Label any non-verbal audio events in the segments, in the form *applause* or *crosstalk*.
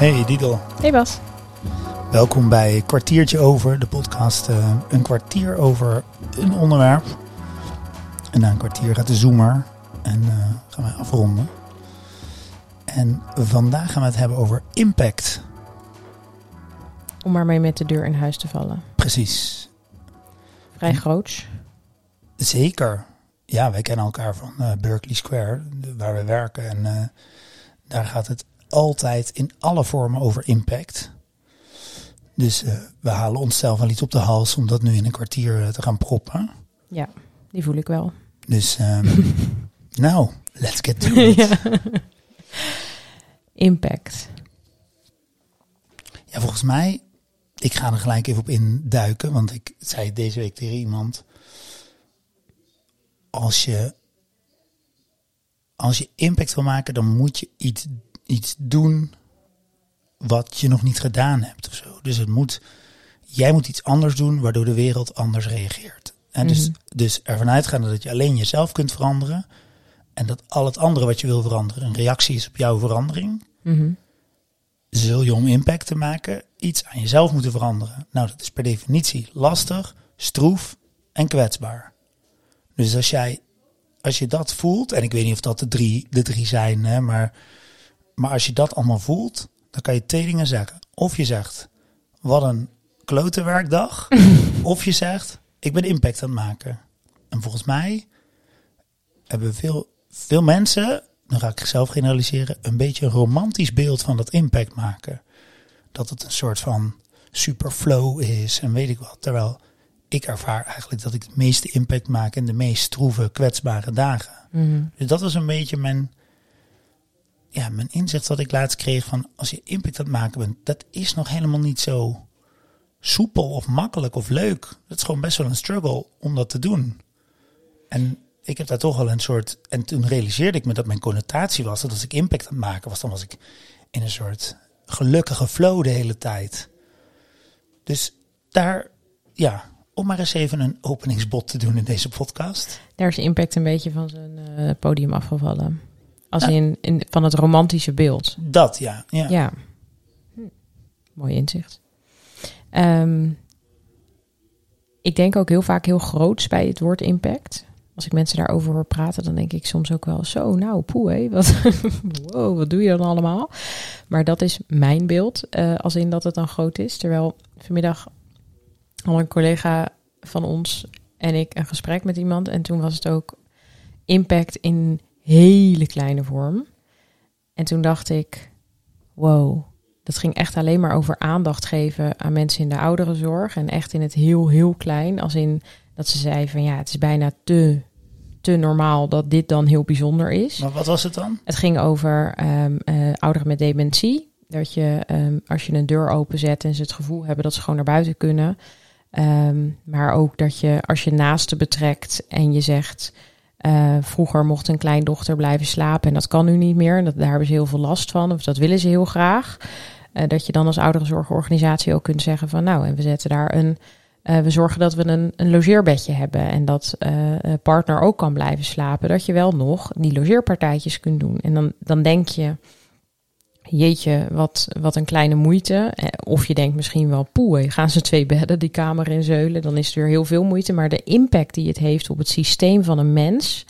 Hey Didel, Hey Bas. welkom bij Kwartiertje Over, de podcast. eh, een kwartier over een onderwerp. En na een kwartier gaat de zoomer en eh, gaan wij afronden. En vandaag gaan we het hebben over impact. Om maar mee met de deur in huis te vallen. Precies, Vrij groots. zeker. Ja, wij kennen elkaar van eh, Berkeley Square, waar we werken. En daar gaat het altijd in alle vormen over impact. Dus eh, we halen onszelf wel iets op de hals om dat nu in een kwartier eh, te gaan proppen. Ja, die voel ik wel. Dus ehm, *laughs* nou, let's get to *laughs* it. ja. Ja. Impact. volgens mij, ik ga er gelijk even op induiken, want ik zei deze week tegen iemand, als je, als je impact wil maken, dan moet je iets, iets doen wat je nog niet gedaan hebt of zo. Dus het moet, jij moet iets anders doen waardoor de wereld anders reageert. En dus, Mhm. dus ervan uitgaande dat je alleen jezelf kunt veranderen en dat al het andere wat je wil veranderen een reactie is op jouw verandering, Mhm. zul je om impact te maken iets aan jezelf moeten veranderen. Nou, dat is per definitie lastig, stroef en kwetsbaar. Dus als jij, als je dat voelt, en ik weet niet of dat de drie, de drie zijn, hè, maar, maar als je dat allemaal voelt, dan kan je twee dingen zeggen. Of je zegt, wat een klote werkdag. *laughs* of je zegt, ik ben impact aan het maken. En volgens mij hebben veel, veel mensen, dan ga ik zelf generaliseren, een beetje een romantisch beeld van dat impact maken. Dat het een soort van superflow is en weet ik wat. Terwijl ik ervaar eigenlijk dat ik het meeste impact maak in de meest stroeve, kwetsbare dagen. Mhm. Dus dat was een beetje mijn, ja, mijn inzicht dat ik laatst kreeg van als je impact aan het maken bent, dat is nog helemaal niet zo soepel of makkelijk of leuk. Dat is gewoon best wel een struggle om dat te doen. En ik heb daar toch wel een soort, en toen realiseerde ik me dat mijn connotatie was dat als ik impact aan het maken was, dan was ik in een soort gelukkige flow de hele tijd. Dus daar, ja, om maar eens even een openingsbod te doen in deze podcast. Daar is impact een beetje van zijn eh, podium afgevallen. Als in, in van het romantische beeld. Dat, ja. ja. Ja. Hm. Mooi inzicht. Ehm, ik denk ook heel vaak heel groots bij het woord impact. Als ik mensen daarover hoor praten, dan denk ik soms ook wel zo, nou poe hé, wat, *laughs* wow, wat doe je dan allemaal? Maar dat is mijn beeld, eh, als in dat het dan groot is. Terwijl vanmiddag al een collega van ons en ik een gesprek met iemand. En toen was het ook impact in hele kleine vorm. En toen dacht ik, wow, dat ging echt alleen maar over aandacht geven aan mensen in de ouderenzorg. En echt in het heel, heel klein. Als in dat ze zei van ja, het is bijna te, te normaal dat dit dan heel bijzonder is. Maar wat was het dan? Het ging over ehm, eh, ouderen met dementie. Dat je ehm, als je een deur openzet en ze het gevoel hebben dat ze gewoon naar buiten kunnen. Ehm, maar ook dat je als je naasten betrekt en je zegt. Eh, vroeger mocht een kleindochter blijven slapen en dat kan nu niet meer. En dat, daar hebben ze heel veel last van, of dat willen ze heel graag. Eh, dat je dan als ouderenzorgorganisatie ook kunt zeggen van nou, en we zetten daar een. eh, we zorgen dat we een, een logeerbedje hebben en dat partner ook kan blijven slapen. Dat je wel nog die logeerpartijtjes kunt doen. En dan, dan denk je, jeetje, wat, wat een kleine moeite. Eh, Of je denkt misschien wel, poeh, gaan ze twee bedden die kamer in zeulen. Dan is het weer heel veel moeite. Maar de impact die het heeft op het systeem van een mens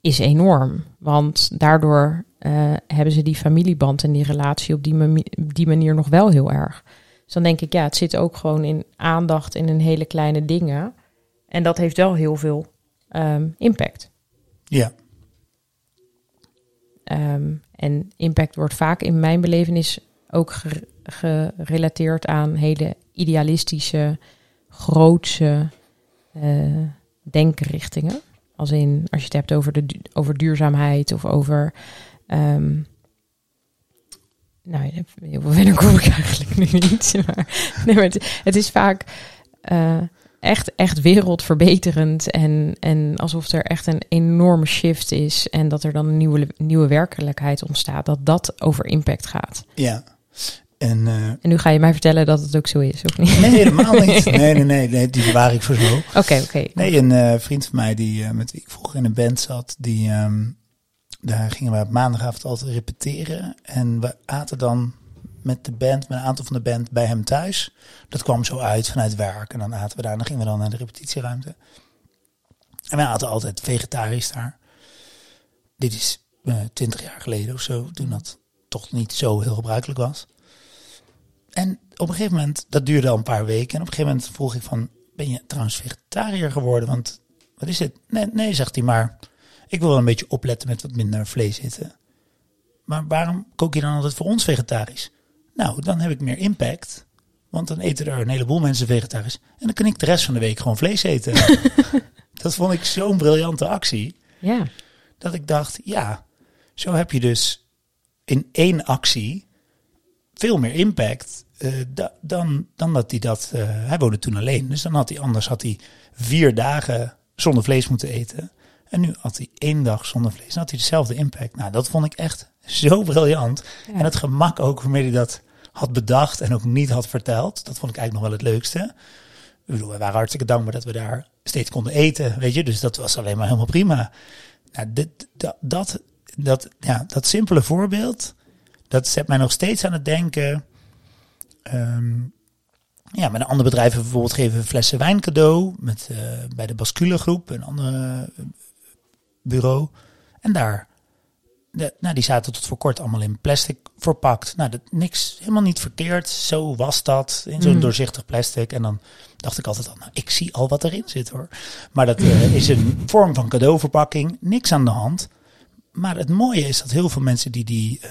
is enorm. Want daardoor eh, hebben ze die familieband en die relatie op die manier nog wel heel erg. Dus dan denk ik, ja, het zit ook gewoon in aandacht in een hele kleine dingen. En dat heeft wel heel veel ehm, impact. Ja, Ehm, en impact wordt vaak in mijn belevenis ook ge- gerelateerd aan hele idealistische, grootse eh, denkrichtingen. Als in, als je het hebt over, de, over duurzaamheid of over... ehm, nou, heel veel *laughs* verder kom ik eigenlijk nu niet. *laughs* Maar, nee, maar het, het is vaak eh, echt, echt wereldverbeterend. En, en alsof er echt een enorme shift is. En dat er dan een nieuwe, nieuwe werkelijkheid ontstaat. Dat dat over impact gaat. ja. En eh, En nu ga je mij vertellen dat het ook zo is, of niet? nee, helemaal niet. *laughs* Nee, nee, nee, nee, die bewaar ik voor zo. Oké, oké. Nee, een eh, vriend van mij die, eh, met wie ik vroeger in een band zat, die, ehm, daar gingen we op maandagavond altijd repeteren. En we aten dan met de band, met een aantal van de band bij hem thuis. Dat kwam zo uit vanuit werk. En dan aten we daar. En dan gingen we dan naar de repetitieruimte. En wij aten altijd vegetarisch daar. Dit is eh, twintig jaar geleden of zo. Toen dat toch niet zo heel gebruikelijk was. En op een gegeven moment, dat duurde al een paar weken. En op een gegeven moment vroeg ik van, ben je trouwens vegetariër geworden? Want wat is het? Nee, nee, zegt hij maar. Ik wil wel een beetje opletten met wat minder vlees eten. Maar waarom kook je dan altijd voor ons vegetarisch? Nou, dan heb ik meer impact. Want dan eten er een heleboel mensen vegetarisch. En dan kan ik de rest van de week gewoon vlees eten. *laughs* dat vond ik zo'n briljante actie. Ja. Dat ik dacht, ja, zo heb je dus in één actie veel meer impact uh, da, dan, dan dat hij dat. Uh, hij woonde toen alleen. Dus dan had hij anders had hij vier dagen zonder vlees moeten eten. En nu had hij één dag zonder vlees. Dan had hij dezelfde impact. Nou, dat vond ik echt zo briljant. Ja. En het gemak ook waarmee hij dat had bedacht en ook niet had verteld. Dat vond ik eigenlijk nog wel het leukste. Ik bedoel, we waren hartstikke dankbaar dat we daar steeds konden eten, weet je. Dus dat was alleen maar helemaal prima. Nou, dit, dat, dat, dat, ja, dat simpele voorbeeld, dat zet mij nog steeds aan het denken. Um, ja, met een ander bedrijf bijvoorbeeld geven we flessen wijn cadeau. Met, uh, bij de Bascule groep, een andere bureau. En daar, de, nou, die zaten tot voor kort allemaal in plastic verpakt. Nou, dat, niks, helemaal niet verkeerd. Zo was dat, in zo'n mm. doorzichtig plastic. En dan dacht ik altijd al, nou, ik zie al wat erin zit hoor. Maar dat uh, is een *laughs* vorm van cadeauverpakking, niks aan de hand. Maar het mooie is dat heel veel mensen die, die, uh,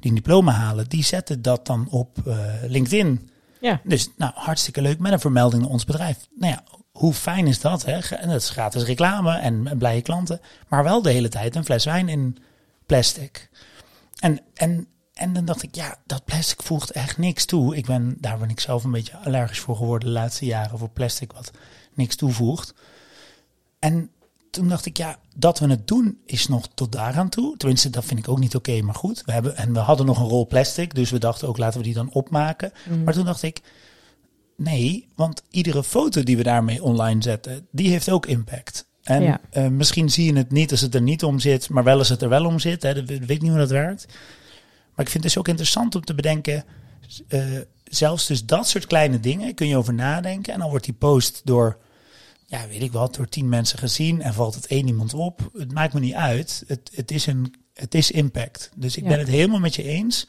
die een diploma halen, die zetten dat dan op uh, LinkedIn. Ja. Dus nou, hartstikke leuk met een vermelding naar ons bedrijf. Nou ja, hoe fijn is dat? Hè? En dat is gratis reclame en, en blije klanten. Maar wel de hele tijd een fles wijn in plastic. En, en, en dan dacht ik, ja, dat plastic voegt echt niks toe. Ik ben, daar ben ik zelf een beetje allergisch voor geworden de laatste jaren voor plastic wat niks toevoegt. En toen dacht ik, ja, dat we het doen is nog tot daaraan toe. Tenminste, dat vind ik ook niet oké, okay, maar goed. We hebben, en we hadden nog een rol plastic, dus we dachten ook, laten we die dan opmaken. Mm. Maar toen dacht ik, nee, want iedere foto die we daarmee online zetten, die heeft ook impact. En ja. uh, misschien zie je het niet als het er niet om zit, maar wel als het er wel om zit. Hè. Dat weet ik niet hoe dat werkt. Maar ik vind het dus ook interessant om te bedenken, uh, zelfs dus dat soort kleine dingen kun je over nadenken. En dan wordt die post door ja, weet ik wat, door tien mensen gezien en valt het één iemand op. Het maakt me niet uit. Het, het, is, een, het is impact. Dus ik ja. ben het helemaal met je eens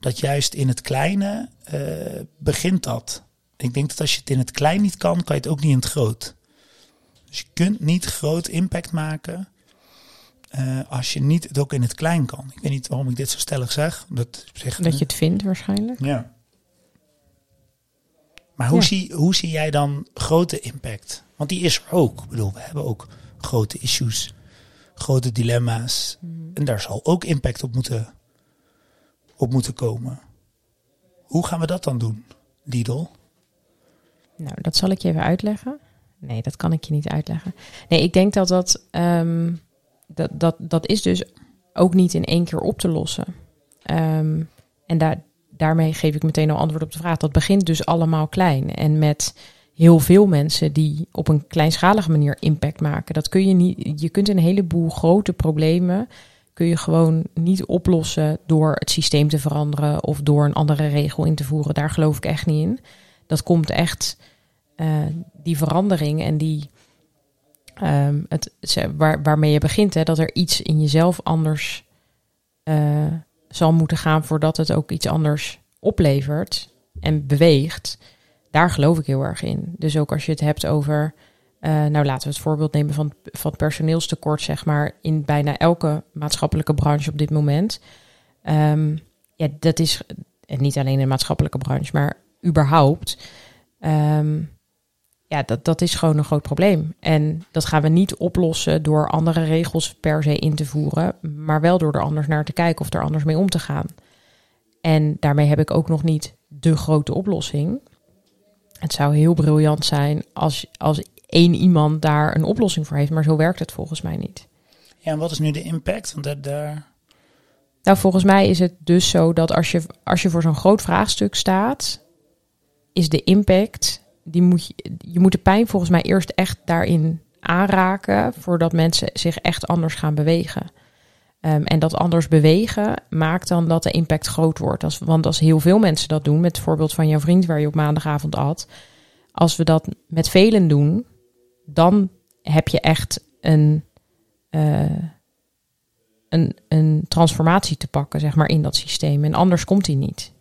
dat juist in het kleine uh, begint dat. Ik denk dat als je het in het klein niet kan, kan je het ook niet in het groot. Dus je kunt niet groot impact maken uh, als je niet het ook in het klein kan. Ik weet niet waarom ik dit zo stellig zeg. Dat, zeg, dat je het vindt waarschijnlijk. Ja. Maar hoe, ja. zie, hoe zie jij dan grote impact? Want die is er ook. Ik bedoel, we hebben ook grote issues, grote dilemma's. Mm. En daar zal ook impact op moeten, op moeten komen. Hoe gaan we dat dan doen, Lidl? Nou, dat zal ik je even uitleggen. Nee, dat kan ik je niet uitleggen. Nee, ik denk dat dat, um, dat, dat, dat is dus ook niet in één keer op te lossen. Um, en daar, daarmee geef ik meteen al antwoord op de vraag. Dat begint dus allemaal klein. En met heel veel mensen die op een kleinschalige manier impact maken. Dat kun je niet. Je kunt een heleboel grote problemen kun je gewoon niet oplossen door het systeem te veranderen of door een andere regel in te voeren. Daar geloof ik echt niet in. Dat komt echt uh, die verandering en die um, het, waar, waarmee je begint, hè, dat er iets in jezelf anders uh, zal moeten gaan voordat het ook iets anders oplevert en beweegt. Daar geloof ik heel erg in. Dus ook als je het hebt over, uh, nou laten we het voorbeeld nemen van, van personeelstekort, zeg maar, in bijna elke maatschappelijke branche op dit moment. Um, ja, dat is, en niet alleen in de maatschappelijke branche, maar überhaupt. Um, ja, dat, dat is gewoon een groot probleem. En dat gaan we niet oplossen door andere regels per se in te voeren, maar wel door er anders naar te kijken of er anders mee om te gaan. En daarmee heb ik ook nog niet de grote oplossing. Het zou heel briljant zijn als, als één iemand daar een oplossing voor heeft, maar zo werkt het volgens mij niet. Ja, en wat is nu de impact? Want dat, daar... Nou, volgens mij is het dus zo dat als je, als je voor zo'n groot vraagstuk staat, is de impact, die moet je, moet de pijn volgens mij eerst echt daarin aanraken, voordat mensen zich echt anders gaan bewegen. Ehm, en dat anders bewegen maakt dan dat de impact groot wordt. Als, want als heel veel mensen dat doen, met het voorbeeld van jouw vriend waar je op maandagavond at, als we dat met velen doen, dan heb je echt een, eh, een, een transformatie te pakken, zeg maar, in dat systeem. En anders komt die niet.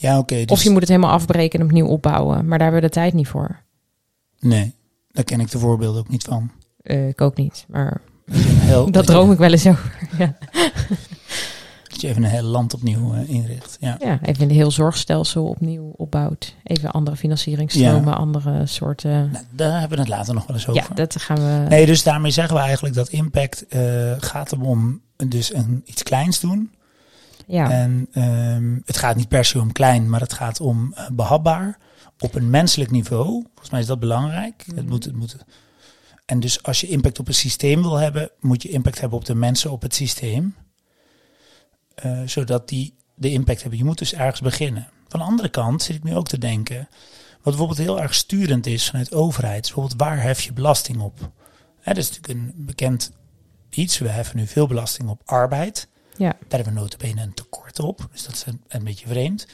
Ja, oké. Of dus- je moet het helemaal afbreken en opnieuw opbouwen. Maar daar hebben we de tijd niet voor. Nee, daar ken ik de voorbeelden ook niet van. Eh, ik ook niet, maar *laughs* Dat heel, droom ik wel eens over. *laughs* Ja, Dat je even een heel land opnieuw eh, inricht. Ja. ja even een heel zorgstelsel opnieuw opbouwt. Even andere financieringstromen, Ja. andere soorten... Nou, daar hebben we het later nog wel eens over. Ja, dat gaan we... Nee, dus daarmee zeggen we eigenlijk dat impact eh, gaat hem om dus een, iets kleins doen. Ja. En ehm, het gaat niet per se om klein, maar het gaat om eh, behapbaar. Op een menselijk niveau. Volgens mij is dat belangrijk. Het moet, het moet, en dus als je impact op een systeem wil hebben, moet je impact hebben op de mensen op het systeem. Eh, zodat die de impact hebben. Je moet dus ergens beginnen. Van de andere kant zit ik nu ook te denken. Wat bijvoorbeeld heel erg sturend is vanuit overheid. is Bijvoorbeeld waar hef je belasting op? Hè, dat is natuurlijk een bekend iets. We heffen nu veel belasting op arbeid. Ja. Daar hebben we notabene een tekort op. Dus dat is een, een beetje vreemd.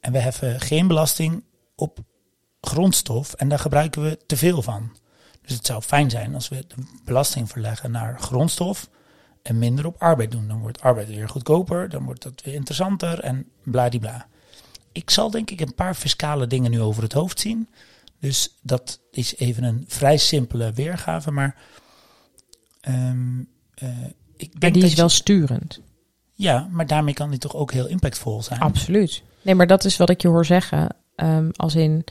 En we heffen geen belasting op grondstof. En daar gebruiken we te veel van. Dus het zou fijn zijn als we de belasting verleggen naar grondstof. En minder op arbeid doen. Dan wordt arbeid weer goedkoper. Dan wordt dat weer interessanter. En bladibla. Ik zal denk ik een paar fiscale dingen nu over het hoofd zien. Dus dat is even een vrij simpele weergave. Maar eh, ik Maar denk die dat is wel sturend. Ja, maar daarmee kan die toch ook heel impactvol zijn. Absoluut. Nee, maar dat is wat ik je hoor zeggen. Ehm, als in,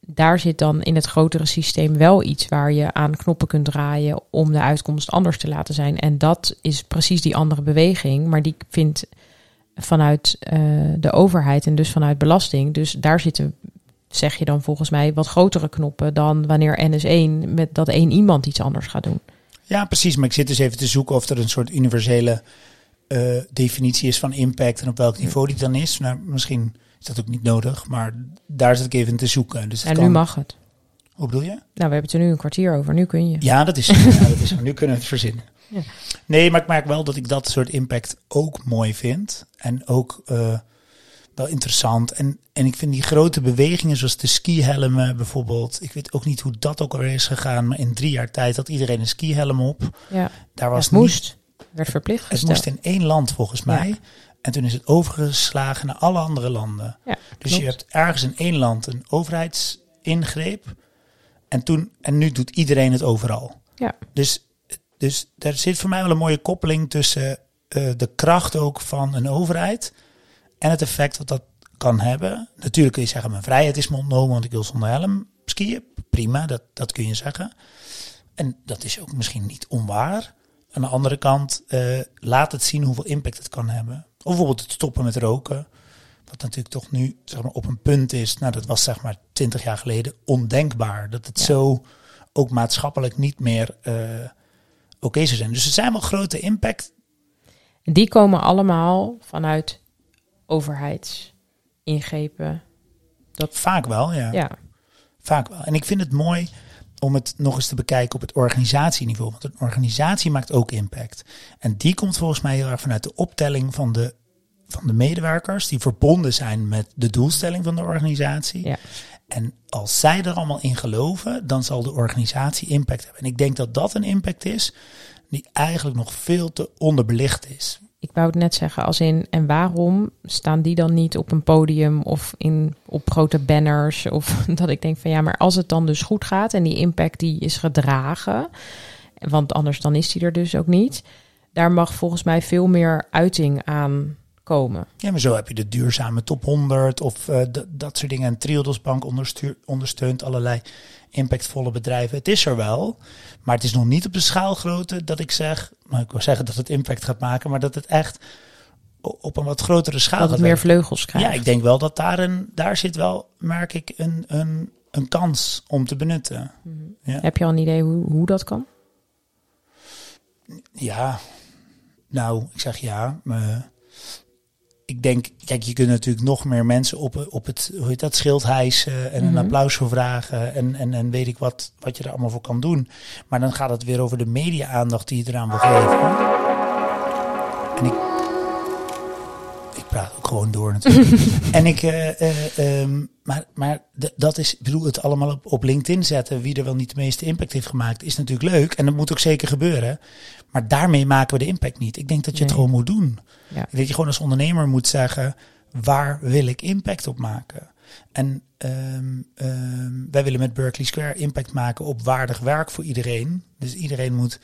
daar zit dan in het grotere systeem wel iets waar je aan knoppen kunt draaien om de uitkomst anders te laten zijn. En dat is precies die andere beweging, maar die vindt vanuit eh, de overheid en dus vanuit belasting. Dus daar zitten, zeg je dan volgens mij, wat grotere knoppen dan wanneer NS1 met dat één iemand iets anders gaat doen. Ja, precies. Maar ik zit dus even te zoeken of er een soort universele eh, definitie is van impact en op welk niveau die dan is. Nou, misschien is dat ook niet nodig, maar daar zit ik even te zoeken. Dus En kan... nu mag het. Hoe bedoel je? Nou, we hebben het er nu een kwartier over. Nu kun je. Ja, dat is, *laughs* ja, dat is. Nu kunnen we het verzinnen. Ja. Nee, maar ik merk wel dat ik dat soort impact ook mooi vind. En ook eh, wel interessant. En, en ik vind die grote bewegingen, zoals de skihelmen bijvoorbeeld. Ik weet ook niet hoe dat ook alweer is gegaan. Maar in drie jaar tijd had iedereen een skihelm op. Ja, Daar was het niet- moest. Werd verplicht Het moest in één land volgens mij. Ja. En toen is het overgeslagen naar alle andere landen. Ja, Dus je hebt ergens in één land een overheidsingreep. En, toen, en nu doet iedereen het overal. Ja. Dus, dus daar zit voor mij wel een mooie koppeling tussen eh, de kracht ook van een overheid. En het effect dat dat kan hebben. Natuurlijk kun je zeggen, mijn vrijheid is me ontnomen, want ik wil zonder helm skiën. Prima, dat, dat kun je zeggen. En dat is ook misschien niet onwaar. Aan de andere kant, eh, laat het zien hoeveel impact het kan hebben. Of bijvoorbeeld het stoppen met roken. Wat natuurlijk toch nu zeg maar, op een punt is. Nou, dat was zeg maar twintig jaar geleden ondenkbaar. Dat het Ja. zo ook maatschappelijk niet meer eh, oké zou zijn. Dus er zijn wel grote impact. Die komen allemaal vanuit overheidsingrepen. Vaak wel, ja. Ja, Vaak wel. En ik vind het mooi om het nog eens te bekijken op het organisatieniveau. Want een organisatie maakt ook impact. En die komt volgens mij heel erg vanuit de optelling van de, van de medewerkers. Die verbonden zijn met de doelstelling van de organisatie. ja. En als zij er allemaal in geloven, dan zal de organisatie impact hebben. En ik denk dat dat een impact is die eigenlijk nog veel te onderbelicht is. Ik wou het net zeggen, als in, en waarom staan die dan niet op een podium of in, op grote banners? Of *laughs* dat ik denk van ja, maar als het dan dus goed gaat en die impact die is gedragen, want anders dan is die er dus ook niet, daar mag volgens mij veel meer uiting aan komen. Ja, maar zo heb je de duurzame top 100 of eh, dat soort dingen. En Triodos Bank onderstu- ondersteunt allerlei impactvolle bedrijven. Het is er wel, maar het is nog niet op de schaalgrootte dat ik zeg, nou ik wil zeggen dat het impact gaat maken, maar dat het echt op een wat grotere schaal Dat het meer vleugels krijgt. Ja, ik denk wel dat daar een, daar zit wel, merk ik, een, een, een kans om te benutten. Ja. Heb je al een idee hoe, hoe dat kan? Ja, nou, ik zeg ja. Maar ik denk, kijk, je kunt natuurlijk nog meer mensen op, op het, hoe heet dat, schild hijsen en een Mhm. applaus voor vragen en, en, en weet ik wat, wat je er allemaal voor kan doen. Maar dan gaat het weer over de media-aandacht die je eraan wil geven. En ik, gewoon door natuurlijk. *laughs* en ik, eh, eh, ehm, maar, maar dat is, ik bedoel, het allemaal op, op LinkedIn zetten, wie er wel niet de meeste impact heeft gemaakt, is natuurlijk leuk. En dat moet ook zeker gebeuren. Maar daarmee maken we de impact niet. Ik denk dat je het gewoon moet doen. Ja. Dat je gewoon als ondernemer moet zeggen, waar wil ik impact op maken? En ehm, ehm, wij willen met Berkeley Square impact maken op waardig werk voor iedereen. Dus iedereen moet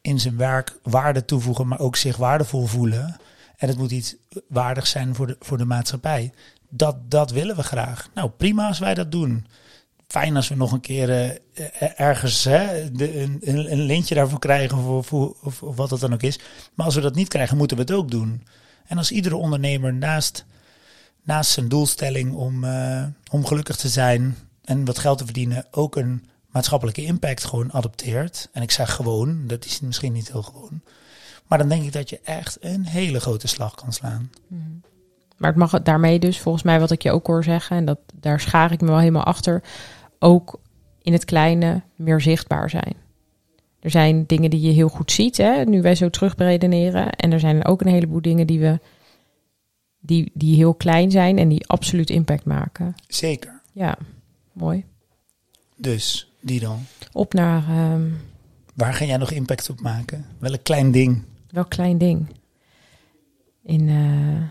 in zijn werk waarde toevoegen, maar ook zich waardevol voelen. En het moet iets waardigs zijn voor de, voor de maatschappij. Dat, dat willen we graag. Nou, prima als wij dat doen. Fijn als we nog een keer eh, eh, ergens hè, een, een, lintje daarvoor krijgen, voor, voor, of, of wat het dan ook is. Maar als we dat niet krijgen, moeten we het ook doen. En als iedere ondernemer naast, naast zijn doelstelling om, eh, om gelukkig te zijn en wat geld te verdienen, ook een maatschappelijke impact gewoon adopteert. En ik zeg gewoon, dat is misschien niet heel gewoon. Maar dan denk ik dat je echt een hele grote slag kan slaan. Maar het mag daarmee dus, volgens mij wat ik je ook hoor zeggen, en dat, daar schaar ik me wel helemaal achter, ook in het kleine meer zichtbaar zijn. Er zijn dingen die je heel goed ziet, hè, nu wij zo terugberedeneren. En er zijn ook een heleboel dingen die we die, die heel klein zijn en die absoluut impact maken. Zeker. Ja, mooi. Dus, die dan. Op naar ehm, Waar ga jij nog impact op maken? Welk klein ding? Welk klein ding. In eh,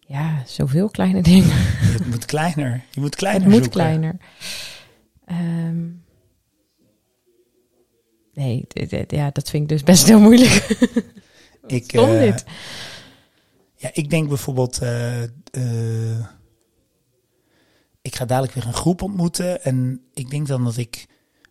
ja, zoveel kleine *laughs* dingen. Het moet kleiner. Je moet kleiner Het moet zoeken. kleiner. Ehm, nee, dit- dit- ja, dat vind ik dus best heel moeilijk. *laughs* Ik, Stom eh, dit. Ja, ik denk bijvoorbeeld. eh, ik ga dadelijk weer een groep ontmoeten. En ik denk dan dat ik.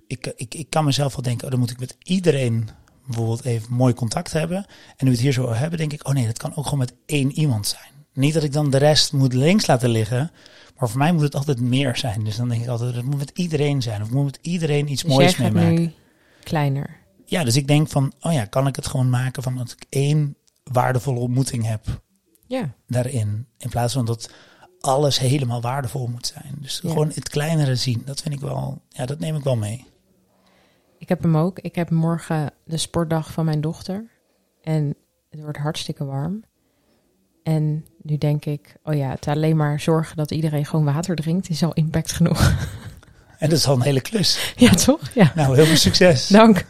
Ik, ik, ik kan mezelf wel denken, oh, dan moet ik met iedereen bijvoorbeeld even mooi contact hebben. En nu we het hier zo hebben, denk ik, oh nee, dat kan ook gewoon met één iemand zijn. Niet dat ik dan de rest moet links laten liggen. Maar voor mij moet het altijd meer zijn. Dus dan denk ik altijd, het moet met iedereen zijn. Of moet met iedereen iets Dus moois gaat meemaken. nu kleiner. Ja, dus ik denk van, oh ja, kan ik het gewoon maken van dat ik één waardevolle ontmoeting heb Ja, daarin. In plaats van dat alles helemaal waardevol moet zijn. Dus Ja. gewoon het kleinere zien, dat vind ik wel, ja, dat neem ik wel mee. Ik heb hem ook. Ik heb morgen de sportdag van mijn dochter. En het wordt hartstikke warm. En nu denk ik, oh ja, het alleen maar zorgen dat iedereen gewoon water drinkt is al impact genoeg. En dat is al een hele klus. *laughs* ja, toch? Ja, Nou, heel veel succes. dank.